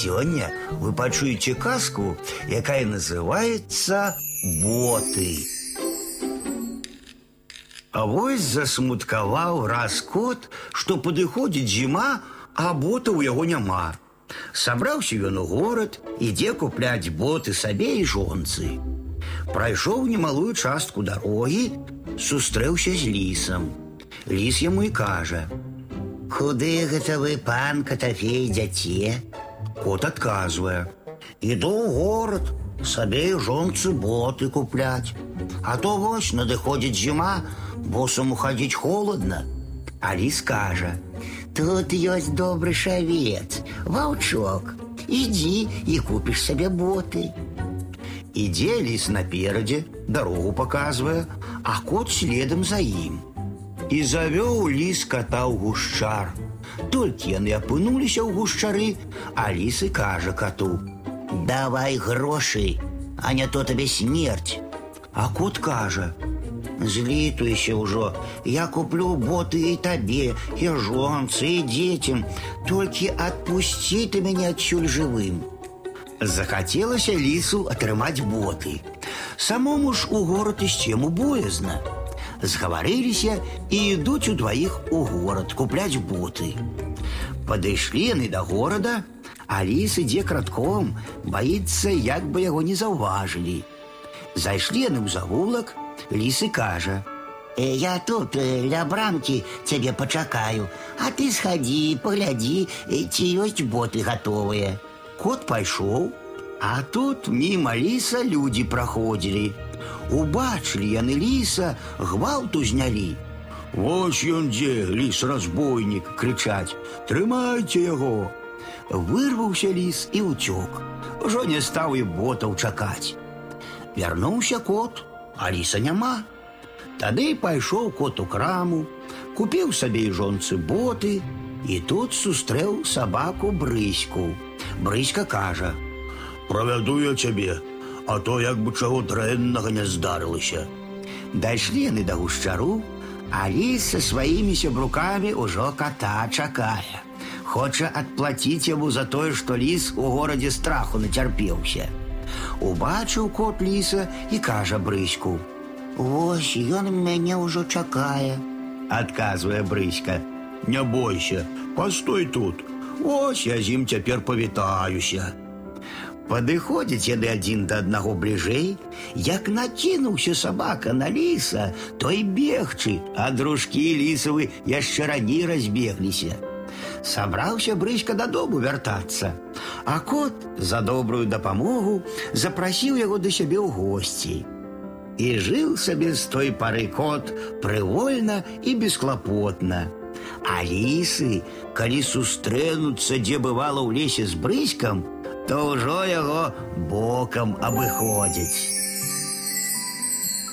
Сёння вы пачуеце казку, якая называется боты. А вось засмуткаваў раз кот, што падыходзіць зіма, а бота ў яго няма. Сабраўся ён у горад, ідзе купляць боты сабе і жонцы. Прайшоў немалую частку дарогі, сустрэўся з лісам. Ліс яму і кажа: « Куды гэта вы пан катафей дзяце? Кот адказвае: « Іду ў горад, сабе і жонцы боты купляць. А то вось надыходзіць зіма, босаму хадзіць холодна. А ліс кажа: « Тут ёсць добры шавец, ваўчок. Ідзі і купіш сабе боты. Ідзе ліс наперадзе, дарогу паказвае, а кот следам за ім. І завёў ліс кота ў гушчар. Толькі яны апынуліся ў гушчары, а ліс і кажа кату: « Давай грошы, а не то табе смерць. А кот кажа: « Злітуйся ўжо, я куплю боты і табе, і жонцы, і дзецям, толькі адпусці ты мяне адсюль жывым. Захацелася лісу атрымаць боты. Самому ж у горад ісці яму боязна. Згаварыліся і ідуць удваіх у горад купляць боты. Падышлі яны да горада, а ліс ідзе кратком, баіцца, як бы яго не заўважылі. Зайшлі яны ў завулак, ліс і кажа: «Э, Я тут э, ля брамкі цябе пачакаю, а ты схадзі, паглядзі, э, ці ёсць боты гатовыя. Кот пайшоў, а тут міма ліса людзі праходзілі. Убачылі яны ліса, гвалту знялі. Вось ён дзе, ліс разбойнік, крычаць: Трымайце яго! Вырваўся ліс і ўцёк. Ужо не стаў і ботаў чакаць. Вярнуўся кот, а ліса няма. Тады пайшоў кот у краму, купіў сабе і жонцы боты, і тут сустрэў сабаку брыську. Брыська кажа: « Правяду я цябе, а то як бы чаго дрэннага не здарылася. Дайшлі яны да гушчару, а ліс са сваімі сябрукамі ўжо кота чакае. Хоча адплаціць яму за тое, што ліс у горадзе страху нацярпеўся. Убачыў кот ліса і кажа брыську: « Вось ён мяне ўжо чакае. Адказвае брыська: « Не бойся, постой тут. Вось я з ім цяпер павітаюся. Падыходзяць яны адзін да аднаго бліжэй, як накінуўся сабака на ліса, той бегчы, а дружкі лісавы яшчэ раней разбегліся. Сабраўся брыська дадому вяртацца, а кот за добрую дапамогу запрасіў яго да сябе ў госці. І жыў сабе з той пары кот прывольна і бесклапотна. А лісы, калі сустрэнуцца, дзе бывала ў лесе з брыськам, то ўжо яго бокам абыходзяць.